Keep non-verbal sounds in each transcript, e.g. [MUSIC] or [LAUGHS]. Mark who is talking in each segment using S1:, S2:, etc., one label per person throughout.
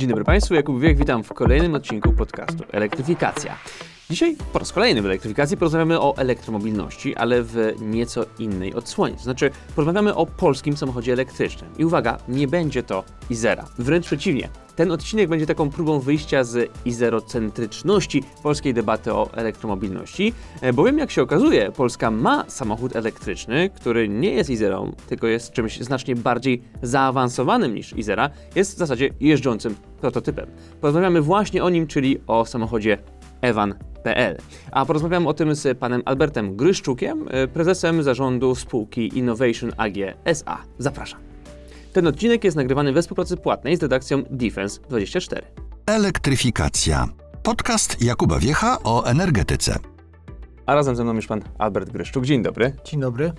S1: Dzień dobry Państwu, Jakub Wiek, witam w kolejnym odcinku podcastu Elektryfikacja. Dzisiaj po raz kolejny w elektryfikacji porozmawiamy o elektromobilności, ale w nieco innej odsłonie. To znaczy, porozmawiamy o polskim samochodzie elektrycznym. I uwaga, nie będzie to Izera. Wręcz przeciwnie. Ten odcinek będzie taką próbą wyjścia z izerocentryczności polskiej debaty o elektromobilności, e, bowiem jak się okazuje, Polska ma samochód elektryczny, który nie jest Izerą, tylko jest czymś znacznie bardziej zaawansowanym niż Izera, jest w zasadzie jeżdżącym prototypem. Porozmawiamy właśnie o nim, czyli o samochodzie Evan.pl. A porozmawiam o tym z panem Albertem Gryszczukiem, e, prezesem zarządu spółki Innovation AG SA. Zapraszam. Ten odcinek jest nagrywany we współpracy płatnej z redakcją Defense24.
S2: Elektryfikacja. Podcast Jakuba Wiecha o energetyce.
S1: A razem ze mną już pan Albert Gryszczuk. Dzień dobry.
S3: Dzień dobry.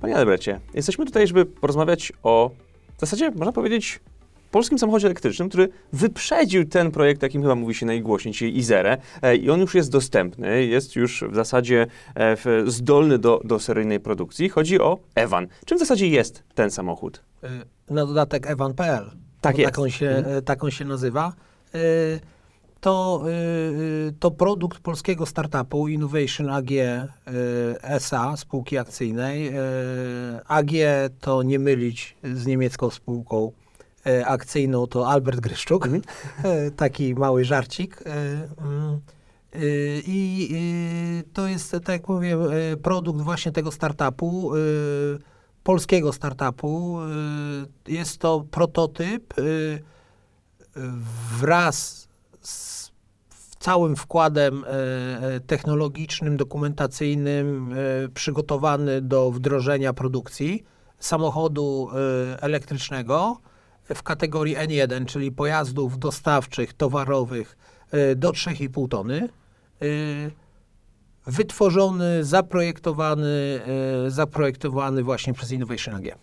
S1: Panie Albercie, jesteśmy tutaj, żeby porozmawiać o, w zasadzie można powiedzieć, polskim samochodzie elektrycznym, który wyprzedził ten projekt, jakim chyba mówi się najgłośniej, czyli Izerę. E, I on już jest dostępny, jest już w zasadzie e, zdolny do, do seryjnej produkcji. Chodzi o Evan. Czym w zasadzie jest ten samochód?
S3: Y, Na dodatek Evan.pl.
S1: Tak jest.
S3: Tak on się,
S1: Mhm.
S3: y, tak on się nazywa. To, to produkt polskiego startupu Innovation AG SA, spółki akcyjnej. AG to nie mylić z niemiecką spółką akcyjną, to Albert Gryszczuk. Y, Taki mały żarcik. Y, mm, I to jest, tak jak mówię, produkt właśnie tego startupu, polskiego startupu. Jest to prototyp wraz z całym wkładem e, e, technologicznym, dokumentacyjnym, e, przygotowany do wdrożenia produkcji samochodu e, elektrycznego w kategorii N1, czyli pojazdów dostawczych, towarowych e, do 3,5 tony. E, Wytworzony, zaprojektowany, e, zaprojektowany właśnie przez Innovation AG.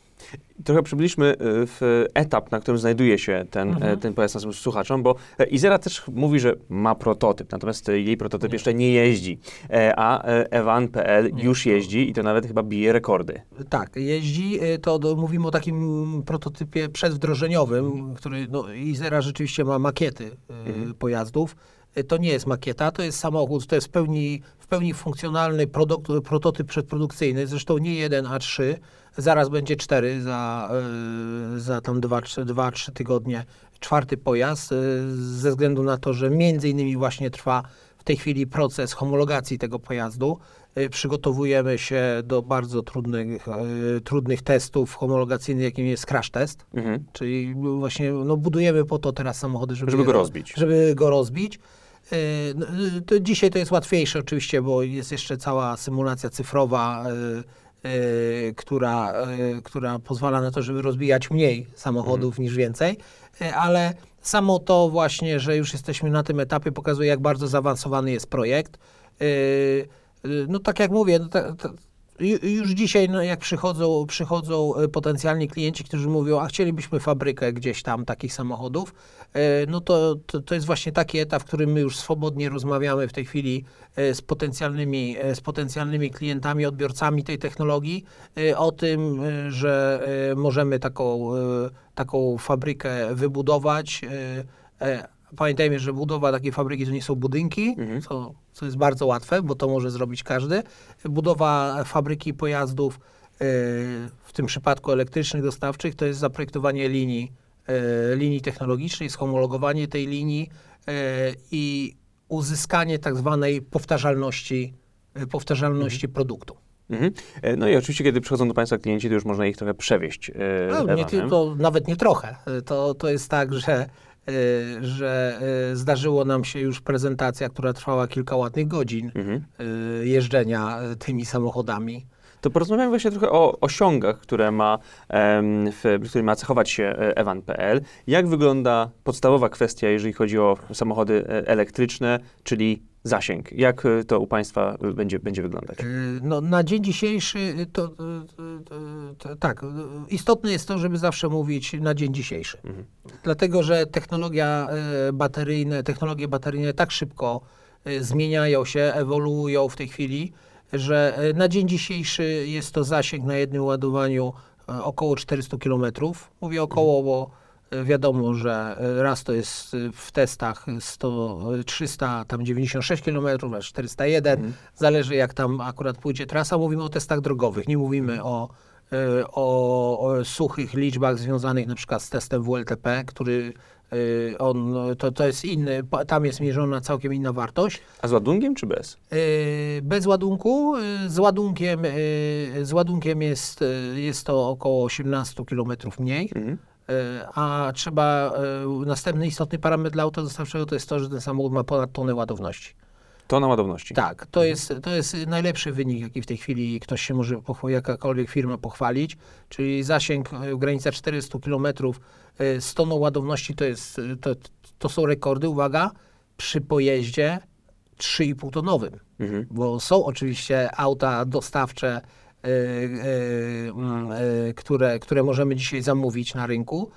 S1: Trochę przybyliśmy e, w etap, na którym znajduje się ten,
S3: Mhm.
S1: e, ten pojazd naszym słuchaczom, bo e, Izera też mówi, że ma prototyp, natomiast jej prototyp jeszcze nie jeździ, a Evan.pl już jeździ i to nawet chyba bije rekordy.
S3: Tak, jeździ, to do, mówimy o takim prototypie przedwdrożeniowym, który, no Izera rzeczywiście ma makiety
S1: Mhm.
S3: pojazdów. To nie jest makieta, to jest samochód, to jest w pełni, w pełni funkcjonalny produkt, prototyp przedprodukcyjny, zresztą nie jeden, a trzy, zaraz będzie cztery, za, y, za tam dwa, trzy- dwa, trzy tygodnie czwarty pojazd, y, ze względu na to, że między innymi właśnie trwa w tej chwili proces homologacji tego pojazdu. Y, Przygotowujemy się do bardzo trudnych, trudnych testów homologacyjnych, jakim jest crash test.
S1: Mhm.
S3: Czyli właśnie no, budujemy po to teraz samochody, żeby,
S1: Żeby go rozbić.
S3: Żeby go rozbić. No, To dzisiaj to jest łatwiejsze oczywiście, bo jest jeszcze cała symulacja cyfrowa, która, y, która pozwala na to, żeby rozbijać mniej samochodów niż więcej, Y, ale samo to właśnie, że już jesteśmy na tym etapie pokazuje, jak bardzo zaawansowany jest projekt. Y, y, No tak jak mówię, no, ta, ta, Ju- Już dzisiaj, no, jak przychodzą, przychodzą e, potencjalni klienci, którzy mówią, a chcielibyśmy fabrykę gdzieś tam takich samochodów, e, no to, to, to jest właśnie taki etap, w którym my już swobodnie rozmawiamy w tej chwili e, z potencjalnymi, z potencjalnymi klientami, odbiorcami tej technologii o tym, że możemy taką, taką fabrykę wybudować. Pamiętajmy, że budowa takiej fabryki to nie są budynki,
S1: Mhm.
S3: co, co jest bardzo łatwe, bo to może zrobić każdy. Budowa fabryki pojazdów, e, w tym przypadku elektrycznych, dostawczych, to jest zaprojektowanie linii, e, linii technologicznej, schomologowanie tej linii e, i uzyskanie tak zwanej powtarzalności, powtarzalności produktu.
S1: Mhm. No i oczywiście, kiedy przychodzą do Państwa klienci, to już można ich trochę przewieźć
S3: No, nie, to nawet nie trochę. To, to jest tak, że, że y, zdarzyło nam się już prezentacja, która trwała kilka ładnych godzin
S1: Mhm.
S3: y, jeżdżenia y, tymi samochodami.
S1: To porozmawiamy właśnie trochę o osiągach, które ma, w, które ma cechować się e, Evan.pl. Jak wygląda podstawowa kwestia, jeżeli chodzi o samochody e, elektryczne, czyli zasięg? Jak e, to u Państwa e, będzie, będzie wyglądać?
S3: Y, No, na dzień dzisiejszy y, to, y, y, y, to tak, y, istotne jest to, żeby zawsze mówić na dzień dzisiejszy.
S1: Mhm.
S3: Dlatego, że technologia y, bateryjne, technologie bateryjne tak szybko y, zmieniają się, ewoluują w tej chwili, że y, na dzień dzisiejszy jest to zasięg na jednym ładowaniu y, około 400 km. Mówię około, bo Wiadomo, że raz to jest e, w testach 100, e, 300, tam 96 km, a 401, zależy jak tam akurat pójdzie trasa. Mówimy o testach drogowych, nie mówimy o, e, o, o suchych liczbach związanych na przykład z testem WLTP, który e, on, to, to jest inny, tam jest mierzona całkiem inna wartość.
S1: A z ładunkiem czy bez?
S3: Bez ładunku, z ładunkiem, z ładunkiem jest, jest to około 18 km mniej.
S1: Mhm.
S3: E, A trzeba, e, następny istotny parametr dla auta dostawczego to jest to, że ten samochód ma ponad tonę ładowności.
S1: To na ładowności.
S3: Tak, to jest, to jest najlepszy wynik, jaki w tej chwili ktoś się może, jakakolwiek firma pochwalić, czyli zasięg e, w granicach 400 km z toną ładowności to, jest, to, to są rekordy, uwaga, przy pojeździe 3,5 tonowym
S1: Mhm.
S3: bo są oczywiście auta dostawcze, które, które możemy dzisiaj zamówić na rynku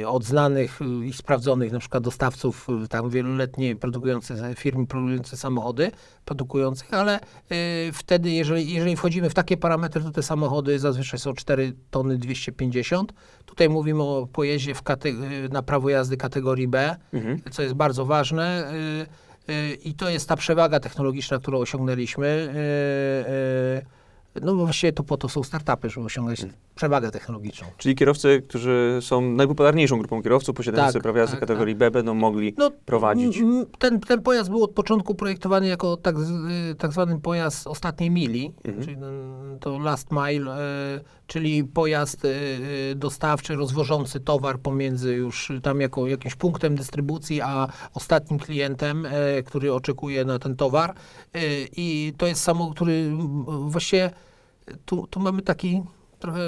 S3: y, od znanych i sprawdzonych na przykład dostawców, tam wieloletnie produkujące firmy produkujące samochody, produkujących, ale wtedy jeżeli, jeżeli wchodzimy w takie parametry, to te samochody zazwyczaj są 4 tony 250. Tutaj mówimy o pojeździe w na prawo jazdy kategorii B,
S1: Mhm.
S3: co jest bardzo ważne. I to jest ta przewaga technologiczna, którą osiągnęliśmy. Y, y, No właściwie to po to są startupy, żeby osiągnąć przewagę technologiczną.
S1: Czyli kierowcy, którzy są najpopularniejszą grupą kierowców posiadający
S3: Tak, tak,
S1: kategorii B, będą mogli
S3: No,
S1: prowadzić.
S3: Ten, ten pojazd był od początku projektowany jako tak, y, tak zwany pojazd ostatniej mili,
S1: Mhm.
S3: czyli mm, to last mile, y, czyli pojazd y, y, dostawczy, rozwożący towar pomiędzy już tam jako jakimś punktem dystrybucji, a ostatnim klientem, y, który oczekuje na ten towar. Y, I to jest samochód, który właściwie tu, tu mamy taki trochę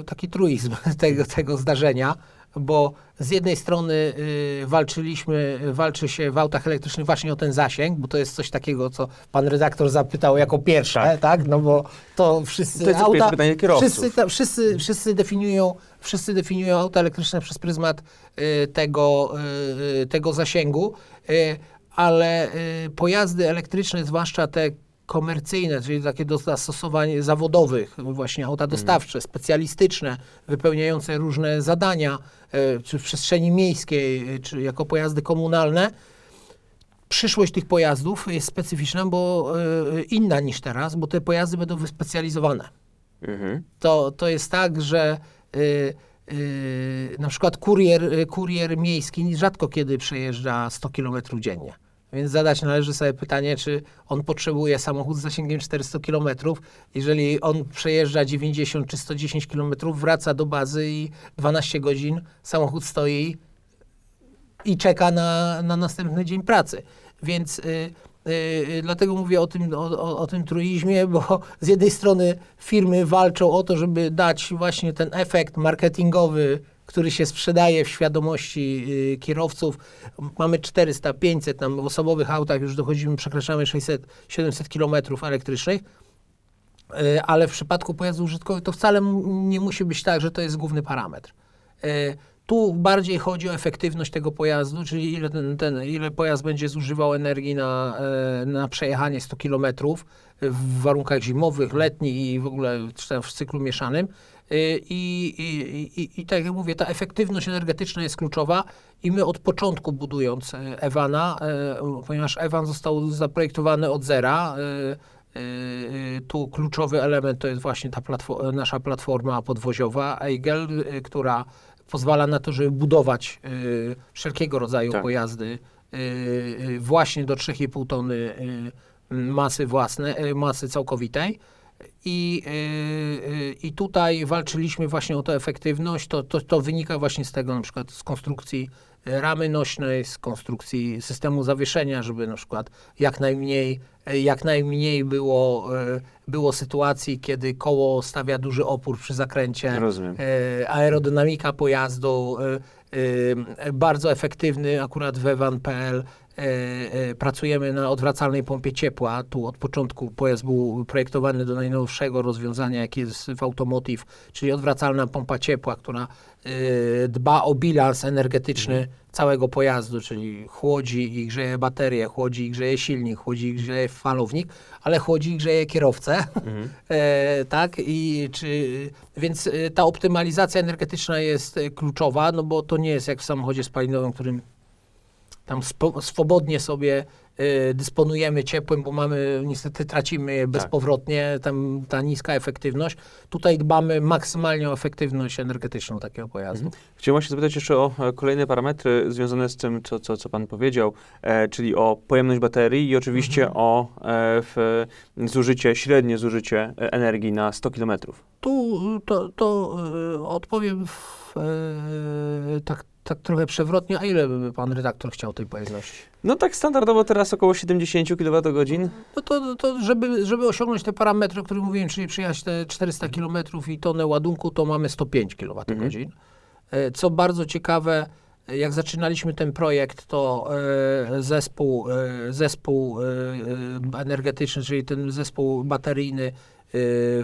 S3: y, taki truizm [LAUGHS] tego, tego zdarzenia, bo z jednej strony y, walczyliśmy, walczy się w autach elektrycznych właśnie o ten zasięg, bo to jest coś takiego, co pan redaktor zapytał jako pierwsze, tak?
S1: Tak.
S3: No bo to wszyscy
S1: To jest
S3: auta,
S1: pytanie kierowców.
S3: wszyscy, ta, wszyscy, wszyscy, definiują, wszyscy definiują auta elektryczne przez pryzmat y, tego, y, tego zasięgu, ale pojazdy elektryczne, zwłaszcza te komercyjne, czyli takie do zastosowań zawodowych, właśnie auta dostawcze, specjalistyczne, wypełniające różne zadania, y, czy w przestrzeni miejskiej, y, czy jako pojazdy komunalne, przyszłość tych pojazdów jest specyficzna, bo y, inna niż teraz, bo te pojazdy będą wyspecjalizowane
S1: Mhm.
S3: to, to jest tak, że na przykład kurier, kurier miejski rzadko kiedy przejeżdża 100 km dziennie. Więc zadać należy sobie pytanie, czy on potrzebuje samochód z zasięgiem 400 km. Jeżeli on przejeżdża 90 czy 110 km, wraca do bazy i 12 godzin samochód stoi i czeka na, na następny dzień pracy. Więc y, y, y, dlatego mówię o tym, o, o, o tym truizmie, bo [LAUGHS] z jednej strony firmy walczą o to, żeby dać właśnie ten efekt marketingowy, który się sprzedaje w świadomości y, kierowców. Mamy 400, 500, tam w osobowych autach już dochodzimy, przekraczamy 600, 700 kilometrów elektrycznych. Y, ale w przypadku pojazdów użytkowych to wcale nie musi być tak, że to jest główny parametr. Y, Tu bardziej chodzi o efektywność tego pojazdu, czyli ile, ten, ten, ile pojazd będzie zużywał energii na, e, na przejechanie 100 km w warunkach zimowych, letnich i w ogóle w cyklu mieszanym. Y, I, i, i, I tak jak mówię, ta efektywność energetyczna jest kluczowa i my od początku budując e, Ewana, e, ponieważ Ewan został zaprojektowany od zera, e, Tu kluczowy element to jest właśnie ta platfo- nasza platforma podwoziowa Eigel, która pozwala na to, żeby budować wszelkiego rodzaju
S1: Tak.
S3: pojazdy właśnie do 3,5 tony masy własnej, masy całkowitej. I, yy, yy, I tutaj walczyliśmy właśnie o tę efektywność. To, to, to wynika właśnie z tego, na przykład z konstrukcji e, ramy nośnej, z konstrukcji systemu zawieszenia, żeby na przykład jak najmniej, jak najmniej było, było sytuacji, kiedy koło stawia duży opór przy zakręcie.
S1: Rozumiem.
S3: Aerodynamika pojazdu, bardzo efektywny akurat w Evan.pl e, pracujemy na odwracalnej pompie ciepła. Tu od początku pojazd był projektowany do najnowszego rozwiązania, jakie jest w Automotive, czyli odwracalna pompa ciepła, która e, dba o bilans energetyczny całego pojazdu, czyli chłodzi i grzeje baterię, chłodzi i grzeje silnik, chłodzi i grzeje falownik, ale chłodzi i grzeje kierowcę. [LAUGHS] E, tak, i czy, więc e, ta optymalizacja energetyczna jest e, kluczowa, no bo to nie jest jak w samochodzie spalinowym, którym tam swobodnie sobie e, dysponujemy ciepłem, bo mamy, niestety tracimy je bezpowrotnie, tam ta niska efektywność. Tutaj dbamy maksymalnie o efektywność energetyczną takiego pojazdu.
S1: Chciałem właśnie zapytać jeszcze o e, kolejne parametry związane z tym, co, co, co Pan powiedział, e, czyli o pojemność baterii i oczywiście
S3: Mhm.
S1: o e, w, zużycie, średnie zużycie e, energii na 100 km.
S3: Tu to, to e, odpowiem w, e, tak, tak trochę przewrotnie. A ile by pan redaktor chciał tej pojemności?
S1: No tak standardowo teraz około 70 kWh.
S3: No to, to żeby, żeby osiągnąć te parametry, o których mówiłem, czyli przyjechać te 400 km i tonę ładunku, to mamy 105 kWh.
S1: Mhm.
S3: E, Co bardzo ciekawe, e, jak zaczynaliśmy ten projekt, to e, zespół, zespół energetyczny, czyli ten zespół bateryjny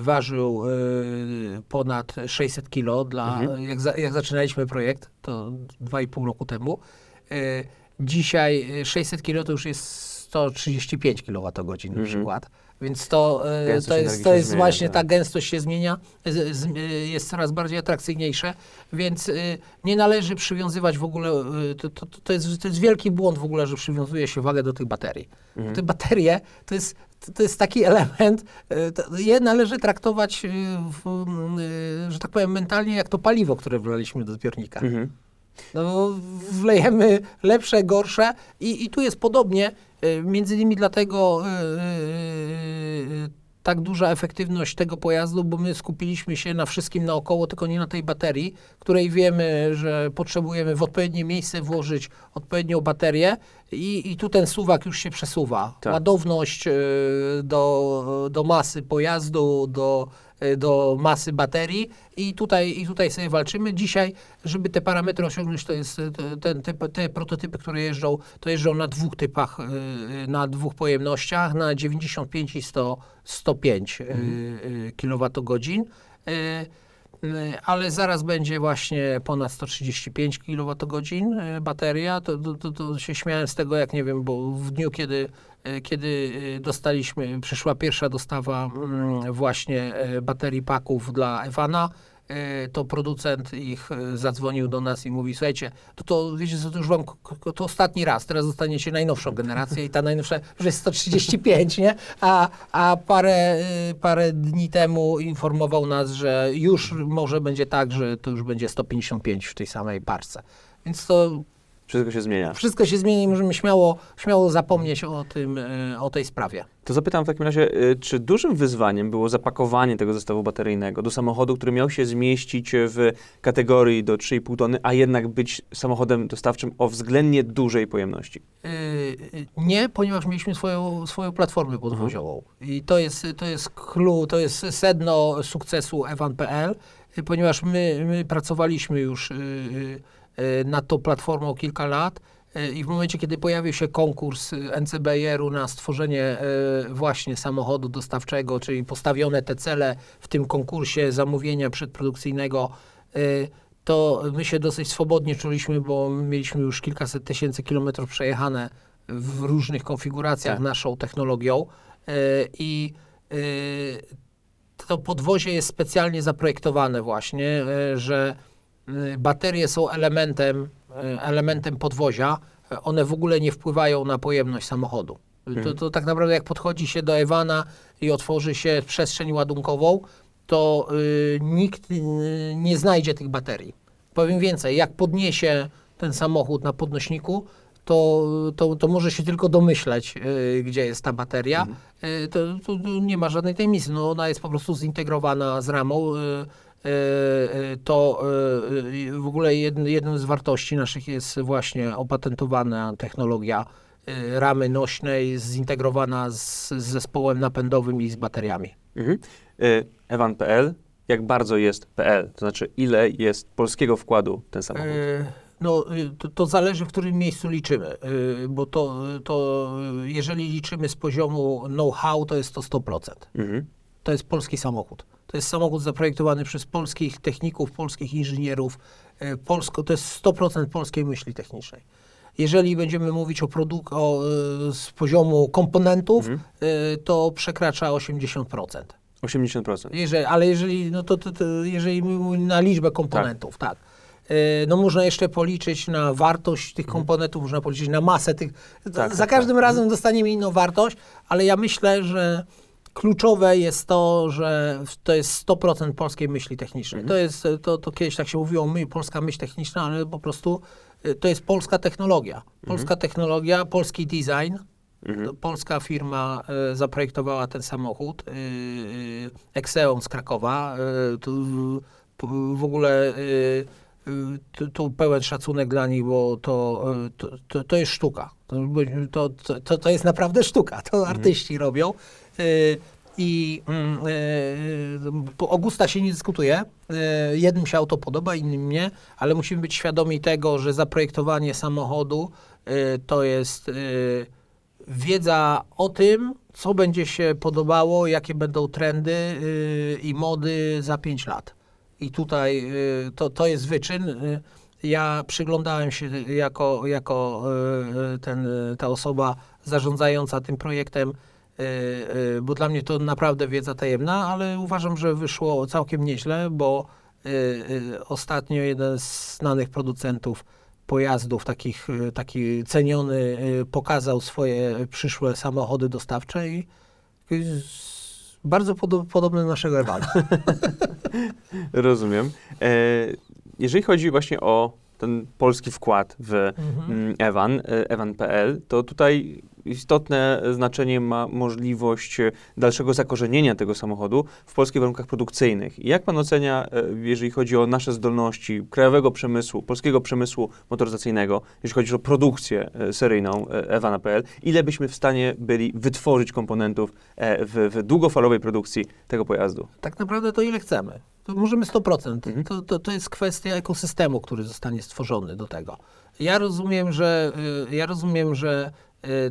S3: ważył e, ponad 600 kg, dla,
S1: Mhm.
S3: jak, za, jak zaczynaliśmy projekt, to 2,5 roku temu. E, Dzisiaj e, 600 kg to już jest 135 kWh na
S1: Mhm.
S3: przykład. Więc to,
S1: Gęstość
S3: to jest, to jest
S1: zmienia,
S3: właśnie
S1: tak.
S3: ta gęstość się zmienia, z, z, jest coraz bardziej atrakcyjniejsze, więc nie należy przywiązywać w ogóle, to, to, to, jest, to jest wielki błąd w ogóle, że przywiązuje się wagę do tych baterii.
S1: Mhm.
S3: Te baterie to jest, to- jest taki element, e, je należy traktować, e, w, e, że tak powiem, mentalnie jak to paliwo, które wlaliśmy do zbiornika.
S1: Mhm.
S3: No, wlejemy lepsze, gorsze i, i tu jest podobnie. Między innymi dlatego tak duża efektywność tego pojazdu, bo my skupiliśmy się na wszystkim naokoło, tylko nie na tej baterii, której wiemy, że potrzebujemy w odpowiednie miejsce włożyć odpowiednią baterię i, i tu ten suwak już się przesuwa.
S1: Tak.
S3: Ładowność e, do, do masy pojazdu, do, do masy baterii i tutaj, i tutaj sobie walczymy. Dzisiaj, żeby te parametry osiągnąć, to jest e, te, ten- te, te prototypy, które jeżdżą, to jeżdżą na dwóch typach, e, e, na dwóch pojemnościach, na 95 i 100, 105 e, e, kWh. E, Ale zaraz będzie właśnie ponad 135 kWh e, bateria. To, to, to, się śmiałem z tego, jak nie wiem, bo w dniu, kiedy, e, kiedy dostaliśmy, przyszła pierwsza dostawa mm, właśnie baterii paków dla Ewana, to producent ich e, zadzwonił do nas i mówi, słuchajcie, to, to wiecie to już wam, to ostatni raz, teraz dostaniecie najnowszą generację i ta najnowsza już jest 135, nie? A, a parę, y, parę dni temu informował nas, że już może będzie tak, że to już będzie 155 w tej samej parce. Więc to
S1: Wszystko się zmienia.
S3: wszystko się zmieni i możemy śmiało, śmiało zapomnieć o tym, y, o tej sprawie.
S1: To zapytam w takim razie, y, czy dużym wyzwaniem było zapakowanie tego zestawu bateryjnego do samochodu, który miał się zmieścić w kategorii do 3,5 tony, a jednak być samochodem dostawczym o względnie dużej pojemności?
S3: Y, Nie, ponieważ mieliśmy swoją, swoją platformę podwoziową. I to jest, to jest clue, to jest sedno sukcesu Evan.pl, ponieważ my, my pracowaliśmy już y, y, y, nad tą platformą kilka lat y, i w momencie, kiedy pojawił się konkurs NCBR-u na stworzenie y, właśnie samochodu dostawczego, czyli postawione te cele w tym konkursie zamówienia przedprodukcyjnego, to my się dosyć swobodnie czuliśmy, bo mieliśmy już kilkaset tysięcy kilometrów przejechane w różnych konfiguracjach
S1: Tak.
S3: naszą technologią i to podwozie jest specjalnie zaprojektowane właśnie, że baterie są elementem, e, elementem podwozia, one w ogóle nie wpływają na pojemność samochodu. To, to tak naprawdę jak podchodzi się do Ewana i otworzy się przestrzeń ładunkową, to y, nikt y, nie znajdzie tych baterii. Powiem więcej, jak podniesie ten samochód na podnośniku, to, to, to może się tylko domyśleć, y, gdzie jest ta bateria. Y, to, to, to nie ma żadnej tajemnicy. No, ona jest po prostu zintegrowana z ramą. Y, y, to y, w ogóle jedn, jedną z wartości naszych jest właśnie opatentowana technologia ramy nośnej zintegrowana z, z zespołem napędowym i z bateriami.
S1: Mhm. Evan.pl, jak bardzo jest PL? To znaczy, ile jest polskiego wkładu w ten samochód?
S3: E, No, y, to, to zależy, w którym miejscu liczymy, y, bo to, to jeżeli liczymy z poziomu know-how, to jest to 100%.
S1: Mhm.
S3: To jest polski samochód. To jest samochód zaprojektowany przez polskich techników, polskich inżynierów. Y, Polsko, to jest 100% polskiej myśli technicznej. Jeżeli będziemy mówić o, produk- o y, z poziomu komponentów,
S1: Mhm.
S3: y, to przekracza 80%.
S1: 80%.
S3: Jeżeli, ale jeżeli, no to, to, to, jeżeli na liczbę komponentów, tak. E, No można jeszcze policzyć na wartość tych komponentów, można policzyć na masę tych.
S1: Mhm. Tak,
S3: Za
S1: tak,
S3: każdym
S1: tak.
S3: razem dostaniemy inną wartość, ale ja myślę, że kluczowe jest to, że to jest 100% polskiej myśli technicznej.
S1: Mhm.
S3: To jest, to, to kiedyś tak się mówiło, my, polska myśl techniczna, ale po prostu y, to jest polska technologia. Polska technologia, polski design,
S1: Mhm.
S3: Polska firma e, zaprojektowała ten samochód. E, e, Exeon z Krakowa. Tu, w- w ogóle e, tu, pełen szacunek dla nich, bo to, to, to, to jest sztuka. To, to, to, to jest naprawdę sztuka. To artyści robią. E, I mm, e, po Augusta się nie dyskutuje. E, jednym się auto podoba, innym nie, ale musimy być świadomi tego, że zaprojektowanie samochodu to jest wiedza o tym, co będzie się podobało, jakie będą trendy i mody za 5 lat. I tutaj to, to jest wyczyn. Ja przyglądałem się jako, jako ten, ta osoba zarządzająca tym projektem, bo dla mnie to naprawdę wiedza tajemna, ale uważam, że wyszło całkiem nieźle, bo y, y, ostatnio jeden z znanych producentów pojazdów, takich, y, taki ceniony, y, pokazał swoje przyszłe samochody dostawcze i bardzo podo- podobny do naszego Ewala. [LAUGHS]
S1: Rozumiem. E, jeżeli chodzi właśnie o ten polski wkład w mm, Evan, e, evan.pl, to tutaj istotne znaczenie ma możliwość e, dalszego zakorzenienia tego samochodu w polskich warunkach produkcyjnych. I jak pan ocenia, e, jeżeli chodzi o nasze zdolności krajowego przemysłu, polskiego przemysłu motoryzacyjnego, jeśli chodzi o produkcję e, seryjną e, Evana.pl, ile byśmy w stanie byli wytworzyć komponentów w, w długofalowej produkcji tego pojazdu?
S3: tak naprawdę to ile chcemy. To możemy 100%.
S1: Mhm.
S3: To, to, to jest kwestia ekosystemu, który zostanie stworzony do tego. Ja rozumiem, że, y, ja rozumiem, że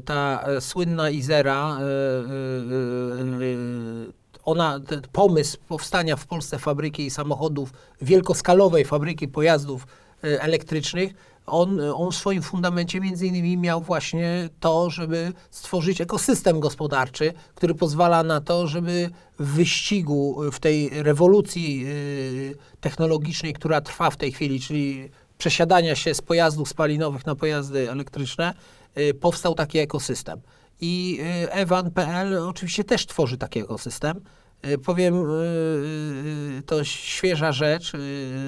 S3: ta e, słynna Izera, y, y, y, y, ona, pomysł powstania w Polsce fabryki samochodów, wielkoskalowej fabryki pojazdów y, elektrycznych, on, on w swoim fundamencie między innymi miał właśnie to, żeby stworzyć ekosystem gospodarczy, który pozwala na to, żeby w wyścigu, w tej rewolucji y, technologicznej, która trwa w tej chwili, czyli przesiadania się z pojazdów spalinowych na pojazdy elektryczne, y, powstał taki ekosystem. I y, Evan.pl oczywiście też tworzy taki ekosystem. Y, Powiem, y, y, to świeża rzecz y,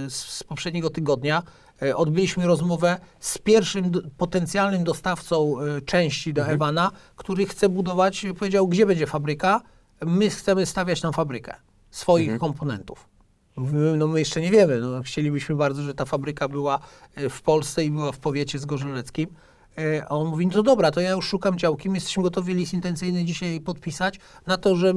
S3: z, poprzedniego tygodnia. Y, Odbyliśmy rozmowę z pierwszym potencjalnym dostawcą y, części do Evana, który chce budować, y, powiedział, gdzie będzie fabryka. My chcemy stawiać tam fabrykę swoich komponentów. Mówimy, no my jeszcze nie wiemy. No, chcielibyśmy bardzo, że ta fabryka była y, w Polsce i była w powiecie zgorzeleckim. E, A on mówi, no to dobra, to ja już szukam działki, my jesteśmy gotowi list intencyjny dzisiaj podpisać na to, że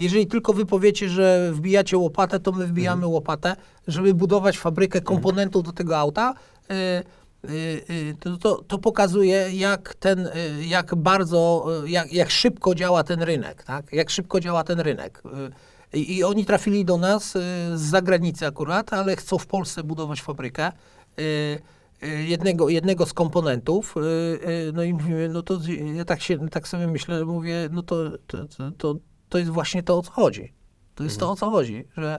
S3: jeżeli tylko wy powiecie, że wbijacie łopatę, to my wbijamy łopatę, żeby budować fabrykę komponentów do tego auta. E, e, To, to, to pokazuje, jak ten, jak bardzo, jak, jak szybko działa ten rynek, tak? Jak szybko działa ten rynek. I, I oni trafili do nas z zagranicy akurat, ale chcą w Polsce budować fabrykę. E, jednego, jednego z komponentów, e, e, no i mówimy, no to ja tak, się, tak sobie myślę, mówię, no to, to, to, to, jest właśnie to, o co chodzi. To jest to, o co chodzi, że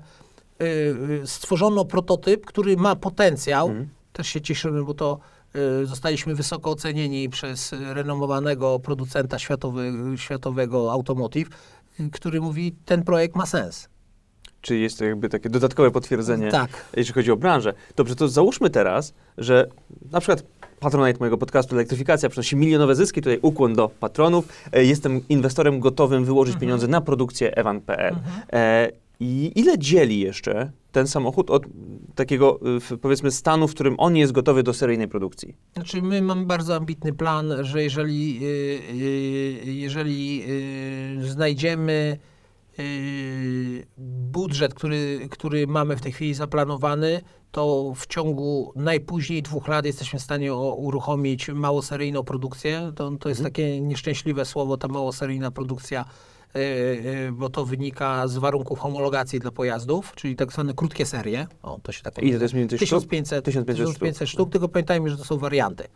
S3: stworzono prototyp, który ma potencjał, też się cieszymy, bo to zostaliśmy wysoko ocenieni przez renomowanego producenta światowy, światowego Automotive, który mówi, ten projekt ma sens.
S1: Czy jest to jakby takie dodatkowe potwierdzenie,
S3: Tak.
S1: jeśli chodzi o branżę? Dobrze, to załóżmy teraz, że na przykład Patronite mojego podcastu Elektryfikacja przynosi milionowe zyski, tutaj ukłon do patronów. E, Jestem inwestorem gotowym wyłożyć
S3: Mhm.
S1: pieniądze na produkcję evan.pl. E, I ile dzieli jeszcze ten samochód od takiego, w- powiedzmy, stanu, w którym on jest gotowy do seryjnej produkcji?
S3: Znaczy, my mamy bardzo ambitny plan, że jeżeli, y, jeżeli znajdziemy budżet, który, który mamy w tej chwili zaplanowany, to w ciągu najpóźniej dwóch lat jesteśmy w stanie uruchomić małoseryjną produkcję. To, to jest takie nieszczęśliwe słowo, ta małoseryjna produkcja, yy, yy, bo to wynika z warunków homologacji dla pojazdów, czyli tak zwane krótkie serie. O, to się tak
S1: Ile to jest mniej więcej sztuk?
S3: 1500,
S1: 1500 sztuk.
S3: 1500 sztuk, tylko pamiętajmy, że to są warianty.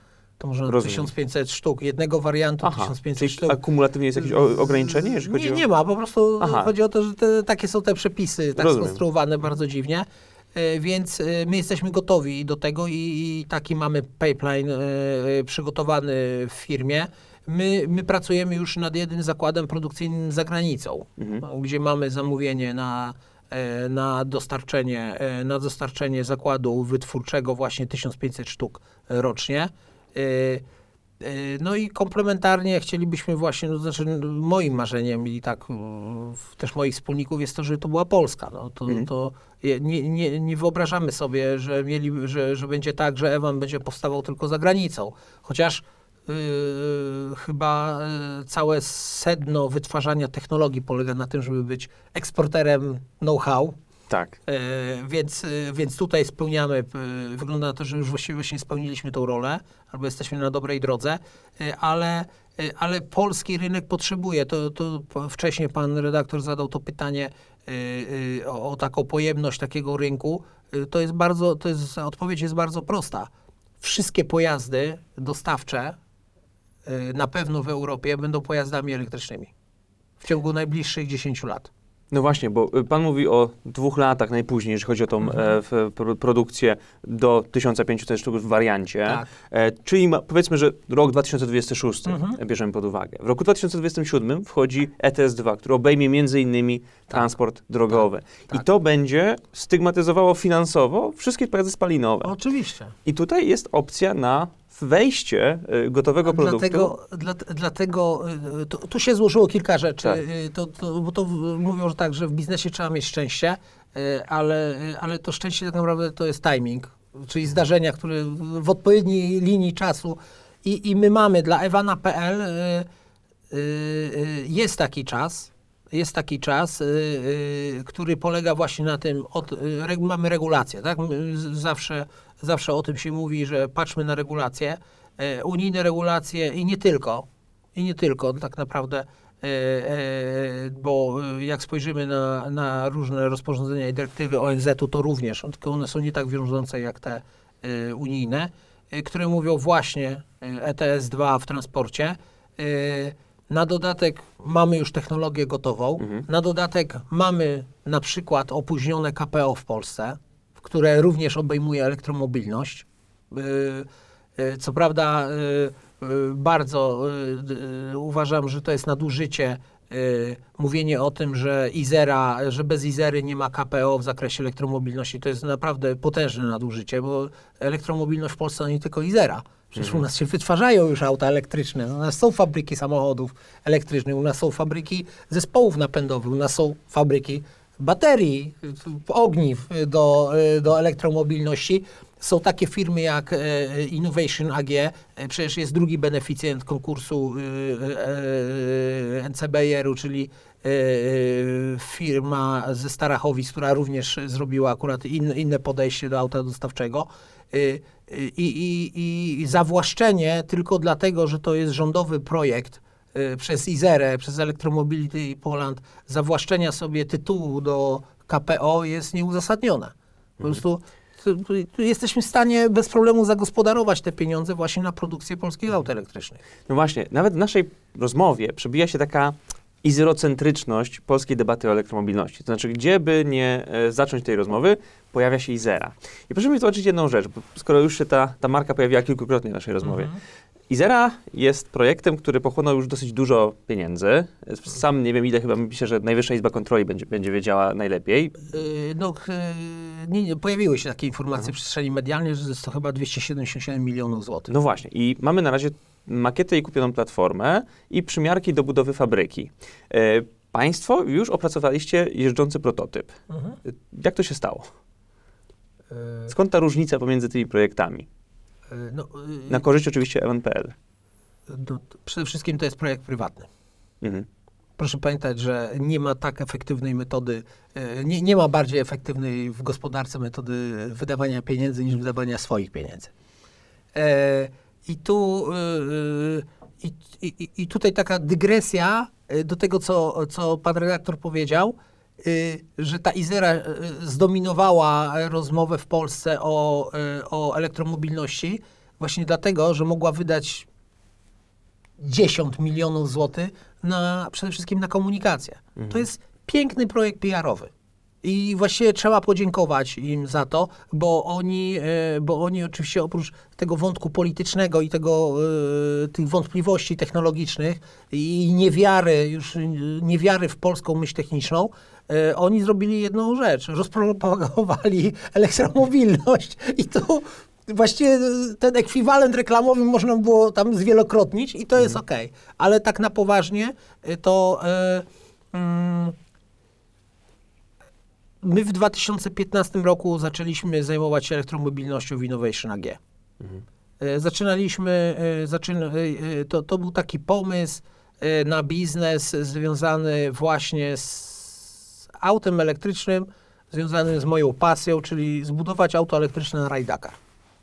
S3: To może
S1: Rozumiem.
S3: 1500 sztuk jednego wariantu,
S1: Aha,
S3: 1500
S1: czyli
S3: sztuk.
S1: akumulatywnie jest jakieś o, ograniczenie, jeżeli chodzi
S3: Nie,
S1: o...
S3: nie ma, po prostu
S1: Aha.
S3: chodzi o to, że te, takie są te przepisy, tak
S1: Rozumiem.
S3: skonstruowane bardzo dziwnie. E, Więc e, my jesteśmy gotowi do tego i, i taki mamy pipeline e, przygotowany w firmie. My, my pracujemy już nad jednym zakładem produkcyjnym za granicą,
S1: Mhm.
S3: gdzie mamy zamówienie na, na, dostarczenie, na dostarczenie zakładu wytwórczego właśnie 1500 sztuk rocznie. E, E, No i komplementarnie chcielibyśmy właśnie, no, znaczy moim marzeniem i tak w- też moich wspólników jest to, że to była Polska. No, to,
S1: Mhm.
S3: to nie, nie, nie wyobrażamy sobie, że, mieli, że, że będzie tak, że Ewan będzie powstawał tylko za granicą. Chociaż yy, chyba całe sedno wytwarzania technologii polega na tym, żeby być eksporterem know-how.
S1: Tak.
S3: E, więc, e, więc tutaj spełniamy, e, wygląda na to, że już właściwie właśnie spełniliśmy tą rolę, albo jesteśmy na dobrej drodze, ale, ale polski rynek potrzebuje. To, to wcześniej pan redaktor zadał to pytanie o, o taką pojemność takiego rynku. To jest bardzo, to jest, odpowiedź jest bardzo prosta. Wszystkie pojazdy dostawcze na pewno w Europie będą pojazdami elektrycznymi w ciągu najbliższych 10 lat.
S1: No właśnie, bo y, pan mówi o dwóch latach najpóźniej, jeżeli chodzi o tą
S3: Mhm.
S1: e, w, pro, produkcję do 1500 sztuk w wariancie.
S3: Tak.
S1: E, czyli ma, powiedzmy, że rok 2026
S3: Mhm.
S1: bierzemy pod uwagę. W roku 2027 wchodzi ETS-2, który obejmie między innymi transport drogowy.
S3: tak.
S1: I to będzie stygmatyzowało finansowo wszystkie pojazdy spalinowe.
S3: Oczywiście.
S1: I tutaj jest opcja na wejście y, gotowego produktu.
S3: Dlatego, dla, dlatego y, tu, tu się złożyło kilka rzeczy.
S1: Tak.
S3: Y, To, to, bo to mówią, że tak, że w biznesie trzeba mieć szczęście, ale, ale to szczęście tak naprawdę to jest timing, czyli zdarzenia, które w odpowiedniej linii czasu i, i my mamy dla ewana.pl jest taki czas, jest taki czas, który polega właśnie na tym, od, mamy regulację, tak? Zawsze, zawsze o tym się mówi, że patrzmy na regulacje, e, unijne regulacje i nie tylko, i nie tylko tak naprawdę, e, e, bo jak spojrzymy na, na różne rozporządzenia i dyrektywy ONZ-u, to również, tylko one są nie tak wiążące jak te unijne, które mówią właśnie e, ETS-2 w transporcie. Na dodatek mamy już technologię gotową. Na dodatek mamy na przykład opóźnione KPO w Polsce, które również obejmuje elektromobilność. Y, y, Co prawda, y, bardzo uważam, że to jest nadużycie mówienie o tym, że Izera, że bez Izery nie ma KPO w zakresie elektromobilności. To jest naprawdę potężne nadużycie, bo elektromobilność w Polsce to nie tylko Izera. Przecież u nas się wytwarzają już auta elektryczne. U nas są fabryki samochodów elektrycznych, u nas są fabryki zespołów napędowych, u nas są fabryki baterii, ogniw do, y, do elektromobilności. Są takie firmy jak e, Innovation AG, e, przecież jest drugi beneficjent konkursu e, NCBR-u, czyli e, e, firma ze Starachowic, która również zrobiła akurat in, inne podejście do auta dostawczego. I, i, I zawłaszczenie tylko dlatego, że to jest rządowy projekt, przez Izerę, przez Electromobility Poland, zawłaszczenia sobie tytułu do KPO jest nieuzasadnione. Po prostu tu, tu, tu jesteśmy w stanie bez problemu zagospodarować te pieniądze właśnie na produkcję polskich aut elektrycznych.
S1: No właśnie, nawet w naszej rozmowie przebija się taka izerocentryczność polskiej debaty o elektromobilności. To znaczy, gdzie by nie e, zacząć tej rozmowy, pojawia się Izera. I proszę mi zobaczyć jedną rzecz, bo skoro już się ta, ta marka pojawiła kilkukrotnie w naszej rozmowie. Izera jest projektem, który pochłonął już dosyć dużo pieniędzy. Sam nie wiem ile, chyba myślę, że Najwyższa Izba Kontroli będzie, będzie wiedziała najlepiej.
S3: Yy, No, k- nie, nie, pojawiły się takie informacje w przestrzeni medialnej, że jest to chyba 277 milionów złotych.
S1: No właśnie, i mamy na razie makietę i kupioną platformę i przymiarki do budowy fabryki. E, państwo już opracowaliście jeżdżący prototyp.
S3: Mhm.
S1: Jak to się stało?
S3: Yy,
S1: Skąd ta różnica pomiędzy tymi projektami?
S3: Yy, no, yy,
S1: Na korzyść oczywiście Evan.pl.
S3: no, przede wszystkim to jest projekt prywatny.
S1: Mhm.
S3: proszę pamiętać, że nie ma tak efektywnej metody, e, nie, nie ma bardziej efektywnej w gospodarce metody wydawania pieniędzy niż wydawania swoich pieniędzy. E, I tu i, i, i tutaj taka dygresja do tego, co, co pan redaktor powiedział, y, że ta Izera y, zdominowała rozmowę w Polsce o, y, o elektromobilności właśnie dlatego, że mogła wydać 10 milionów złotych na, przede wszystkim na komunikację. To jest piękny projekt PR-owy. I właściwie trzeba podziękować im za to, bo oni, bo oni oczywiście oprócz tego wątku politycznego i tego, tych wątpliwości technologicznych i niewiary, już niewiary w polską myśl techniczną, oni zrobili jedną rzecz. Rozpropagowali [LAUGHS] elektromobilność i to właściwie ten ekwiwalent reklamowy można było tam zwielokrotnić i to jest okej. Ale tak na poważnie e, to... E, mm, My w 2015 roku zaczęliśmy zajmować się elektromobilnością w Innovation AG. E, Zaczynaliśmy, e, zaczyna, e, e, to, to był taki pomysł e, na biznes związany właśnie z autem elektrycznym, związany z moją pasją, czyli zbudować auto elektryczne na Rajdaka.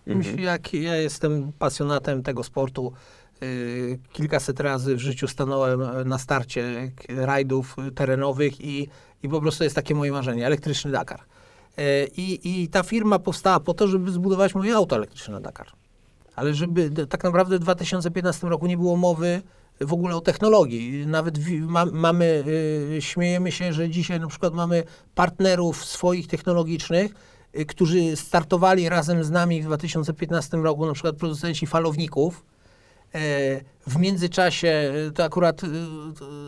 S3: Myślę, jak ja jestem pasjonatem tego sportu, y, kilkaset razy w życiu stanąłem e, na starcie rajdów y, terenowych i, i po prostu jest takie moje marzenie, elektryczny Dakar. I, I ta firma powstała po to, żeby zbudować moje auto elektryczne na Dakar. Ale żeby tak naprawdę w 2015 roku nie było mowy w ogóle o technologii. Nawet ma, mamy, y, śmiejemy się, że dzisiaj na przykład mamy partnerów swoich technologicznych, y, którzy startowali razem z nami w 2015 roku, na przykład producenci falowników. E, W międzyczasie e, to akurat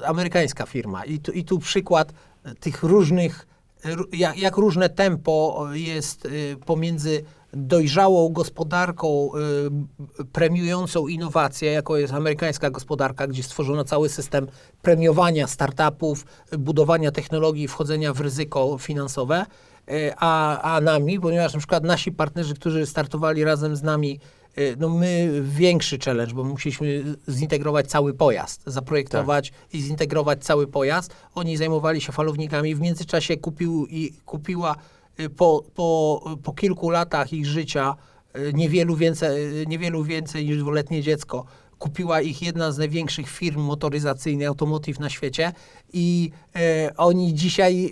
S3: amerykańska firma i tu, i tu przykład tych różnych, ró- jak, jak różne tempo jest pomiędzy dojrzałą gospodarką b- premiującą innowacje, jaką jest amerykańska gospodarka, gdzie stworzono cały system premiowania startupów, budowania technologii, wchodzenia w ryzyko finansowe, e, a, a nami, ponieważ na przykład nasi partnerzy, którzy startowali razem z nami, e, no my większy challenge, bo musieliśmy zintegrować cały pojazd, zaprojektować i zintegrować cały pojazd. Oni zajmowali się falownikami. W międzyczasie kupił i kupiła po, po, po kilku latach ich życia e, niewielu więcej, niewielu więcej niż dwuletnie dziecko. Kupiła ich jedna z największych firm motoryzacyjnych, automotive na świecie i e, oni dzisiaj,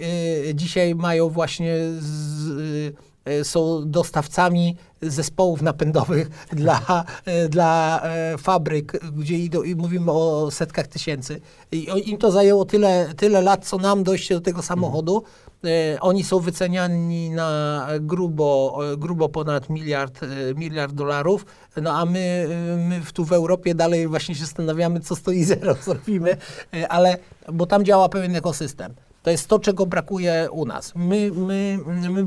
S3: e, dzisiaj mają właśnie z, są dostawcami zespołów napędowych [LAUGHS] dla, e, dla e, fabryk, gdzie idą, i mówimy o setkach tysięcy. I im to zajęło tyle, tyle lat, co nam dojście do tego samochodu. E, Oni są wyceniani na grubo, e, grubo ponad miliard, e, miliard dolarów, no a my, e, my tu w Europie dalej właśnie się zastanawiamy, co stoi zero [LAUGHS] zrobimy, e, ale, bo tam działa pewien ekosystem. To jest to, czego brakuje u nas. My, my, my, my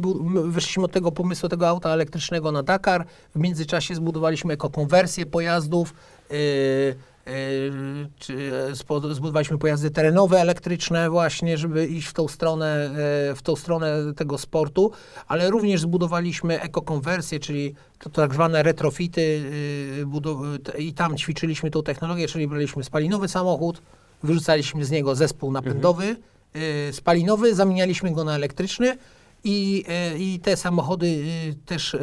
S3: wyszliśmy od tego pomysłu tego auta elektrycznego na Dakar. W międzyczasie zbudowaliśmy ekokonwersję pojazdów. Yy, yy, e, zbudowaliśmy pojazdy terenowe elektryczne właśnie, żeby iść w tą stronę, e, w tą stronę tego sportu, ale również zbudowaliśmy ekokonwersję, czyli to tak zwane retrofity yy, i tam ćwiczyliśmy tą technologię, czyli braliśmy spalinowy samochód, wyrzucaliśmy z niego zespół napędowy, y, spalinowy, zamienialiśmy go na elektryczny i, y, i te samochody y, też y, y,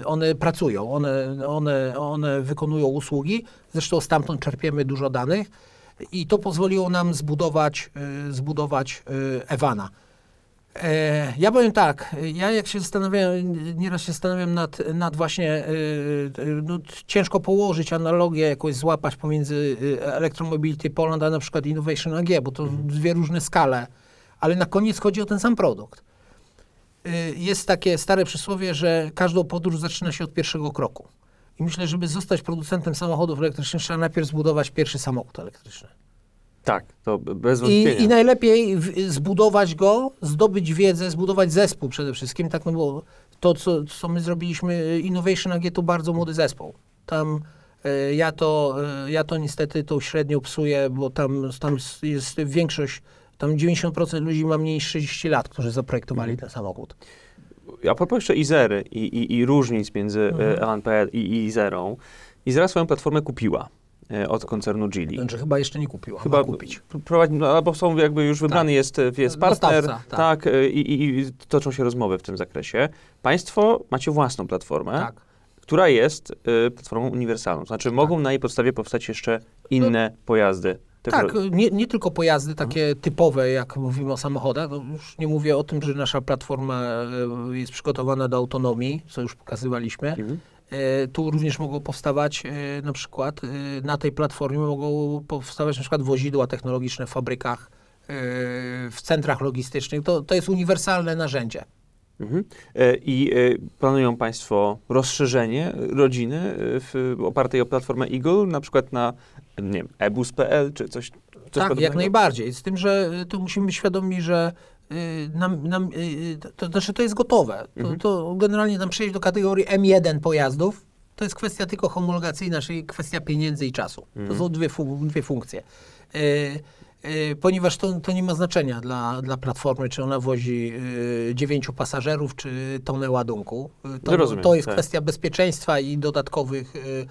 S3: y, one pracują, one, one, one wykonują usługi, zresztą stamtąd czerpiemy dużo danych i to pozwoliło nam zbudować, y, zbudować y, Ewana. E, Ja powiem tak, ja jak się zastanawiam, nieraz się zastanawiam nad, nad właśnie, e, e, no, ciężko położyć analogię, jakoś złapać pomiędzy Electromobility Poland a na przykład Innovation AG, bo to dwie różne skale, ale na koniec chodzi o ten sam produkt. Jest takie stare przysłowie, że każdą podróż zaczyna się od pierwszego kroku. I myślę, żeby zostać producentem samochodów elektrycznych, trzeba najpierw zbudować pierwszy samochód elektryczny.
S1: Tak, to bez wątpienia.
S3: I, I najlepiej w, zbudować go, zdobyć wiedzę, zbudować zespół przede wszystkim. Tak, no bo to, co, co my zrobiliśmy, Innovation AG to bardzo młody zespół. Tam e, ja to, e, ja to niestety tą średnią psuję, bo tam, tam jest większość, tam 90% ludzi ma mniej niż 30 lat, którzy zaprojektowali ten samochód.
S1: A propos jeszcze Izery i, i, i różnic między
S3: Mhm.
S1: mhm. LNP i, i Izerą. Izera swoją platformę kupiła. E, od koncernu Geely.
S3: Znaczy chyba jeszcze nie kupił,
S1: Chyba
S3: kupić.
S1: prowadzi, no, albo są jakby już wybrany jest, e, jest partner,
S3: Dostawca, tak.
S1: tak, e, i, i, i toczą się rozmowy w tym zakresie. Państwo macie własną platformę,
S3: Tak.
S1: która jest e, platformą uniwersalną. Znaczy mogą na jej podstawie powstać jeszcze inne pojazdy. Te
S3: Tak, nie, nie tylko pojazdy takie typowe, jak mówimy o samochodach. No już nie mówię o tym, że nasza platforma jest przygotowana do autonomii, co już pokazywaliśmy.
S1: Mhm.
S3: E, Tu również mogą powstawać e, na przykład e, na tej platformie mogą powstawać na przykład wozidła technologiczne w fabrykach, w centrach logistycznych. To, to jest uniwersalne narzędzie.
S1: Mhm. I planują Państwo rozszerzenie rodziny w, opartej o platformę Eagle, na przykład na, nie ebus.pl czy coś, coś
S3: tak,
S1: podobnego?
S3: jak najbardziej. Z tym, że tu musimy być świadomi, że nam, nam, y, to, to znaczy to jest gotowe. To,
S1: Mhm.
S3: to generalnie nam przejść do kategorii M1 pojazdów, to jest kwestia tylko homologacyjna, czyli kwestia pieniędzy i czasu. To
S1: Mhm.
S3: są dwie, fun- dwie funkcje. Y, y, Ponieważ to, to nie ma znaczenia dla, dla platformy, czy ona wozi y, dziewięciu pasażerów, czy tonę ładunku. Y, To,
S1: Rozumiem,
S3: to jest
S1: tak.
S3: kwestia bezpieczeństwa i dodatkowych, y,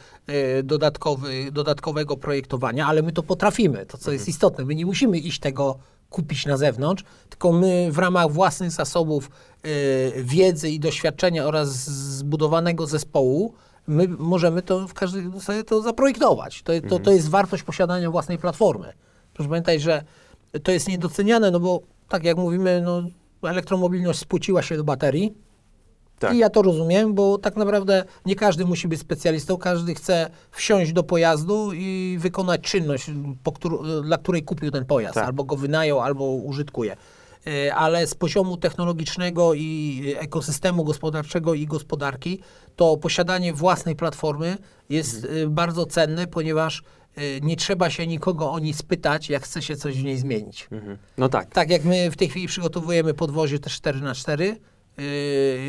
S3: y, dodatkowy, dodatkowego projektowania, ale my to potrafimy, to co jest istotne. My nie musimy iść tego kupić na zewnątrz, tylko my w ramach własnych zasobów y, wiedzy i doświadczenia oraz zbudowanego zespołu, my możemy to w każdym sobie to zaprojektować. To, to, to jest wartość posiadania własnej platformy. Proszę pamiętać, że to jest niedoceniane, no bo tak jak mówimy, no, elektromobilność spłuciła się do baterii,
S1: Tak.
S3: i ja to rozumiem, bo tak naprawdę nie każdy musi być specjalistą, każdy chce wsiąść do pojazdu i wykonać czynność, po którą, dla której kupił ten pojazd,
S1: Tak.
S3: albo go wynajął, albo użytkuje. E, Ale z poziomu technologicznego i ekosystemu gospodarczego i gospodarki, to posiadanie własnej platformy jest e, bardzo cenne, ponieważ e, nie trzeba się nikogo o nic pytać, jak chce się coś w niej zmienić.
S1: Mhm. No tak.
S3: Tak jak my w tej chwili przygotowujemy podwozie też 4 na 4 yy,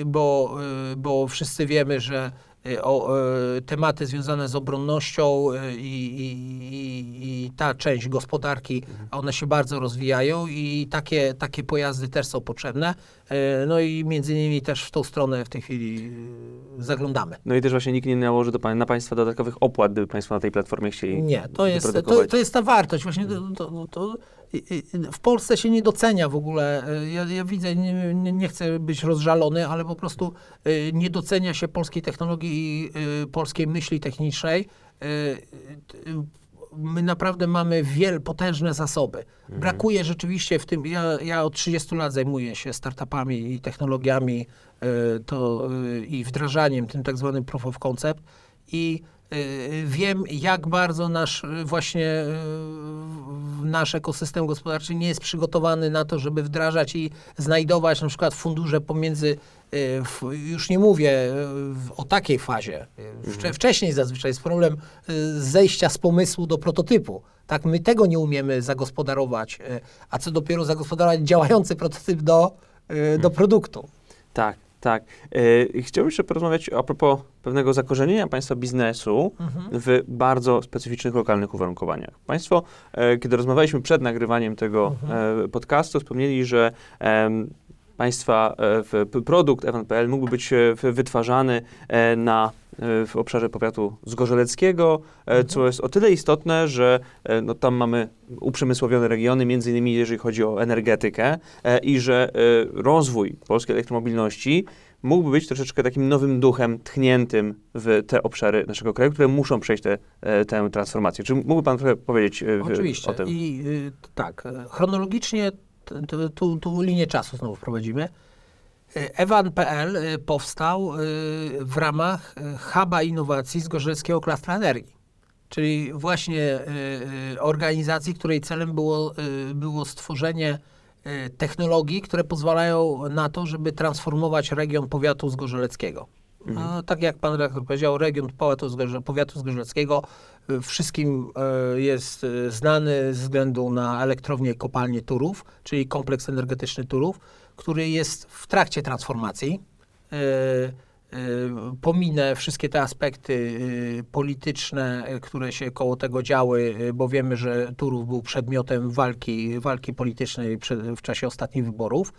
S3: bo, yy, bo wszyscy wiemy, że yy, o, yy, tematy związane z obronnością yy, i, i, i, ta część gospodarki, one się bardzo rozwijają i takie, takie pojazdy też są potrzebne. Yy, No i między innymi też w tą stronę w tej chwili yy, zaglądamy.
S1: No i też właśnie nikt nie nałoży do, na Państwa dodatkowych opłat, gdyby Państwo na tej platformie chcieli
S3: Nie, to jest, to, to jest ta wartość. Właśnie to, to, to, w Polsce się nie docenia w ogóle. e, Ja, ja widzę, nie, nie, chcę być rozżalony, ale po prostu nie docenia się polskiej technologii i polskiej myśli technicznej. My naprawdę mamy wiel, potężne zasoby. Brakuje rzeczywiście w tym, ja, ja od 30 lat zajmuję się startupami i technologiami to, i wdrażaniem, tym tak zwanym proof of concept i y, wiem, jak bardzo nasz y, właśnie y, nasz ekosystem gospodarczy nie jest przygotowany na to, żeby wdrażać i znajdować na przykład fundusze pomiędzy, y, już nie mówię y, o takiej fazie. Y, Wcze, Wcześniej zazwyczaj jest problem y, zejścia z pomysłu do prototypu. Tak, my tego nie umiemy zagospodarować, y, a co dopiero zagospodarować działający prototyp do, y, do produktu.
S1: Tak, tak. E, chciałbym jeszcze porozmawiać a propos pewnego zakorzenienia Państwa biznesu w bardzo specyficznych lokalnych uwarunkowaniach. Państwo, e, kiedy rozmawialiśmy przed nagrywaniem tego e, podcastu, wspomnieli, że em, Państwa e, produkt Evan.pl mógłby być e, wytwarzany e, na, w obszarze powiatu zgorzeleckiego, e, co jest o tyle istotne, że no, tam mamy uprzemysłowione regiony, między innymi jeżeli chodzi o energetykę i że rozwój polskiej elektromobilności mógłby być troszeczkę takim nowym duchem tchniętym w te obszary naszego kraju, które muszą przejść te, tę transformację. Czy mógłby Pan trochę powiedzieć
S3: Oczywiście.
S1: o tym?
S3: I y, tak, chronologicznie tu, tu linię czasu znowu wprowadzimy. E, Evan.pl e, powstał e, w ramach e, huba innowacji z Gorzelskiego Klastra Energii. Czyli właśnie organizacji, której celem było, było stworzenie technologii, które pozwalają na to, żeby transformować region powiatu zgorzeleckiego. A, tak jak pan redaktor powiedział, region Zgorze- powiatu zgorzeleckiego y, wszystkim e, jest e, znany ze względu na elektrownię kopalnię Turów, czyli kompleks energetyczny Turów, który jest w trakcie transformacji. Pominę wszystkie te aspekty polityczne, które się koło tego działy, bo wiemy, że Turów był przedmiotem walki, walki politycznej w czasie ostatnich wyborów.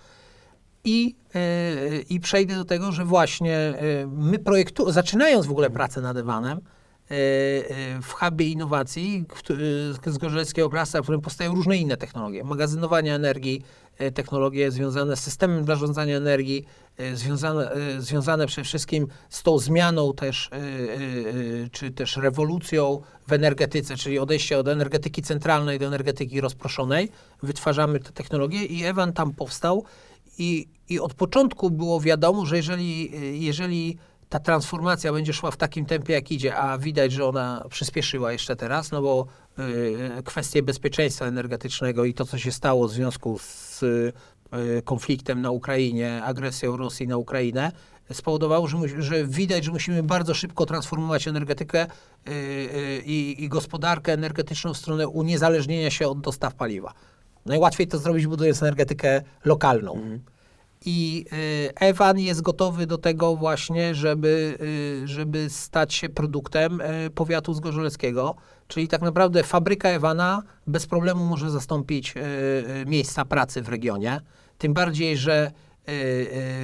S3: I, e, I przejdę do tego, że właśnie e, my projektu, zaczynając w ogóle pracę nad Evanem, e, w hubie innowacji z Gorzeleckiego Klasa, w którym powstają różne inne technologie. Magazynowania energii, technologie związane z systemem zarządzania energii, związane, związane przede wszystkim z tą zmianą też, czy też rewolucją w energetyce, czyli odejście od energetyki centralnej do energetyki rozproszonej. Wytwarzamy te technologie i Ewan tam powstał i, i od początku było wiadomo, że jeżeli, jeżeli ta transformacja będzie szła w takim tempie, jak idzie, a widać, że ona przyspieszyła jeszcze teraz, no bo y, kwestie bezpieczeństwa energetycznego i to, co się stało w związku z y, konfliktem na Ukrainie, agresją Rosji na Ukrainę, spowodowało, że, że widać, że musimy bardzo szybko transformować energetykę y, y, i gospodarkę energetyczną w stronę uniezależnienia się od dostaw paliwa. Najłatwiej to zrobić, budując energetykę lokalną. I y, Ewan jest gotowy do tego właśnie, żeby, y, żeby stać się produktem y, powiatu zgorzeleckiego. Czyli tak naprawdę fabryka Ewana bez problemu może zastąpić miejsca pracy w regionie. Tym bardziej, że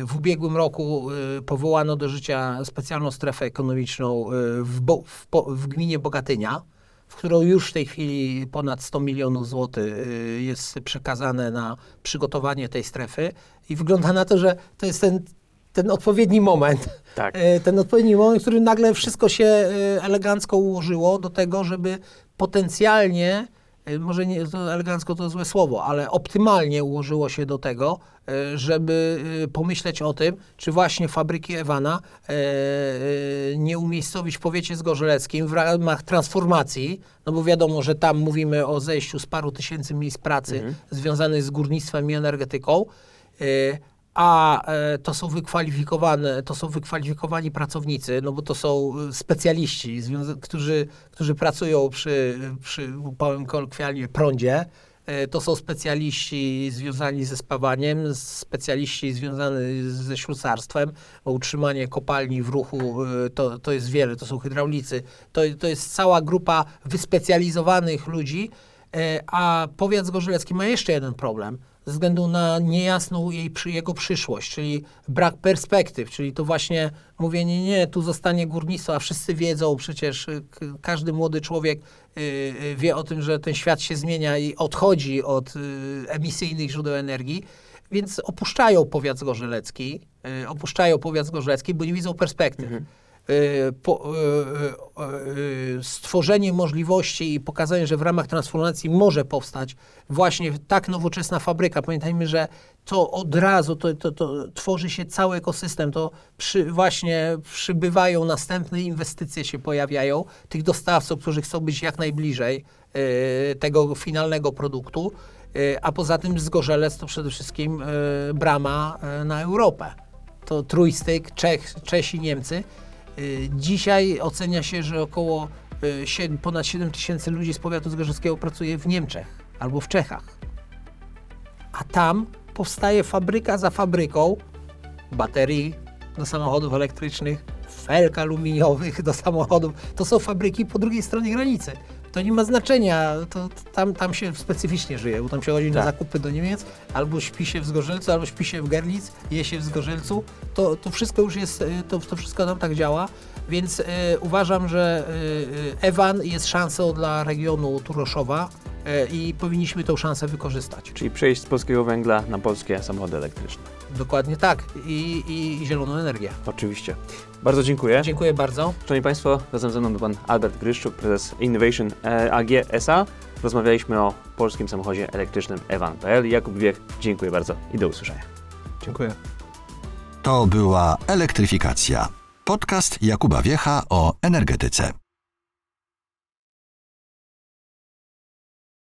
S3: w ubiegłym roku powołano do życia specjalną strefę ekonomiczną w, w, w gminie Bogatynia w którą już w tej chwili ponad 100 milionów złotych y, jest przekazane na przygotowanie tej strefy i wygląda na to, że to jest ten, ten odpowiedni moment,
S1: Tak.
S3: y, ten odpowiedni moment, w którym nagle wszystko się y, elegancko ułożyło do tego, żeby potencjalnie, może nie to elegancko to złe słowo, ale optymalnie ułożyło się do tego, y, żeby y, pomyśleć o tym, czy właśnie fabryki Ewana e, e, nie umiejscowić w powiecie zgorzeleckim w ramach transformacji, no bo wiadomo, że tam mówimy o zejściu z paru tysięcy miejsc pracy związanych z górnictwem i energetyką, e, a e, to są wykwalifikowane, to są wykwalifikowani pracownicy, no bo to są e, specjaliści, którzy, którzy pracują przy, przy powiem kolokwialnie, prądzie. E, To są specjaliści związani ze spawaniem, specjaliści związani ze ślusarstwem, bo utrzymanie kopalni w ruchu to, to jest wiele, to są hydraulicy. To, to jest cała grupa wyspecjalizowanych ludzi, a powiat zgorzelecki ma jeszcze jeden problem ze względu na niejasną jej, jego przyszłość, czyli brak perspektyw, czyli to właśnie mówienie, nie, tu zostanie górnictwo, a wszyscy wiedzą, przecież y, każdy młody człowiek y, y, wie o tym, że ten świat się zmienia i odchodzi od emisyjnych źródeł energii, więc opuszczają powiat zgorzelecki, opuszczają powiat zgorzelecki, bo nie widzą perspektyw. Y, Po, y, y, y, stworzenie możliwości i pokazanie, że w ramach transformacji może powstać właśnie tak nowoczesna fabryka. Pamiętajmy, że to od razu to, to, to tworzy się cały ekosystem, to przy, właśnie przybywają następne inwestycje się pojawiają, tych dostawców, którzy chcą być jak najbliżej y, tego finalnego produktu, y, a poza tym Zgorzelec to przede wszystkim y, brama y, na Europę. To trójstyk, Czech, Czesi, Niemcy. Y, Dzisiaj ocenia się, że około y, siedem- ponad 7 tysięcy ludzi z powiatu zgorzelskiego pracuje w Niemczech albo w Czechach. A tam powstaje fabryka za fabryką baterii do samochodów elektrycznych, felk aluminiowych do samochodów. To są fabryki po drugiej stronie granicy. To nie ma znaczenia, to, to tam, tam się specyficznie żyje, bo tam się chodzi na
S1: Tak.
S3: zakupy do Niemiec, albo śpi się w Zgorzelcu, albo śpi się w Gerlitz, je się w Zgorzelcu. To, to wszystko już jest, e, to, to wszystko tam tak działa, więc e, uważam, że e, e, Ewan jest szansą dla regionu Turoszowa e, i powinniśmy tę szansę wykorzystać.
S1: Czyli przejść z polskiego węgla na polskie samochody elektryczne.
S3: Dokładnie tak. I, i, i zieloną energię.
S1: Oczywiście. Bardzo dziękuję.
S3: Dziękuję bardzo.
S1: Szanowni Państwo, razem ze mną był Pan Albert Gryszczuk, prezes Innovation e, AG SA. Rozmawialiśmy o polskim samochodzie elektrycznym Evan.pl. Jakub Wiech, dziękuję bardzo i do usłyszenia.
S3: Dziękuję.
S2: To była Elektryfikacja. Podcast Jakuba Wiecha o energetyce.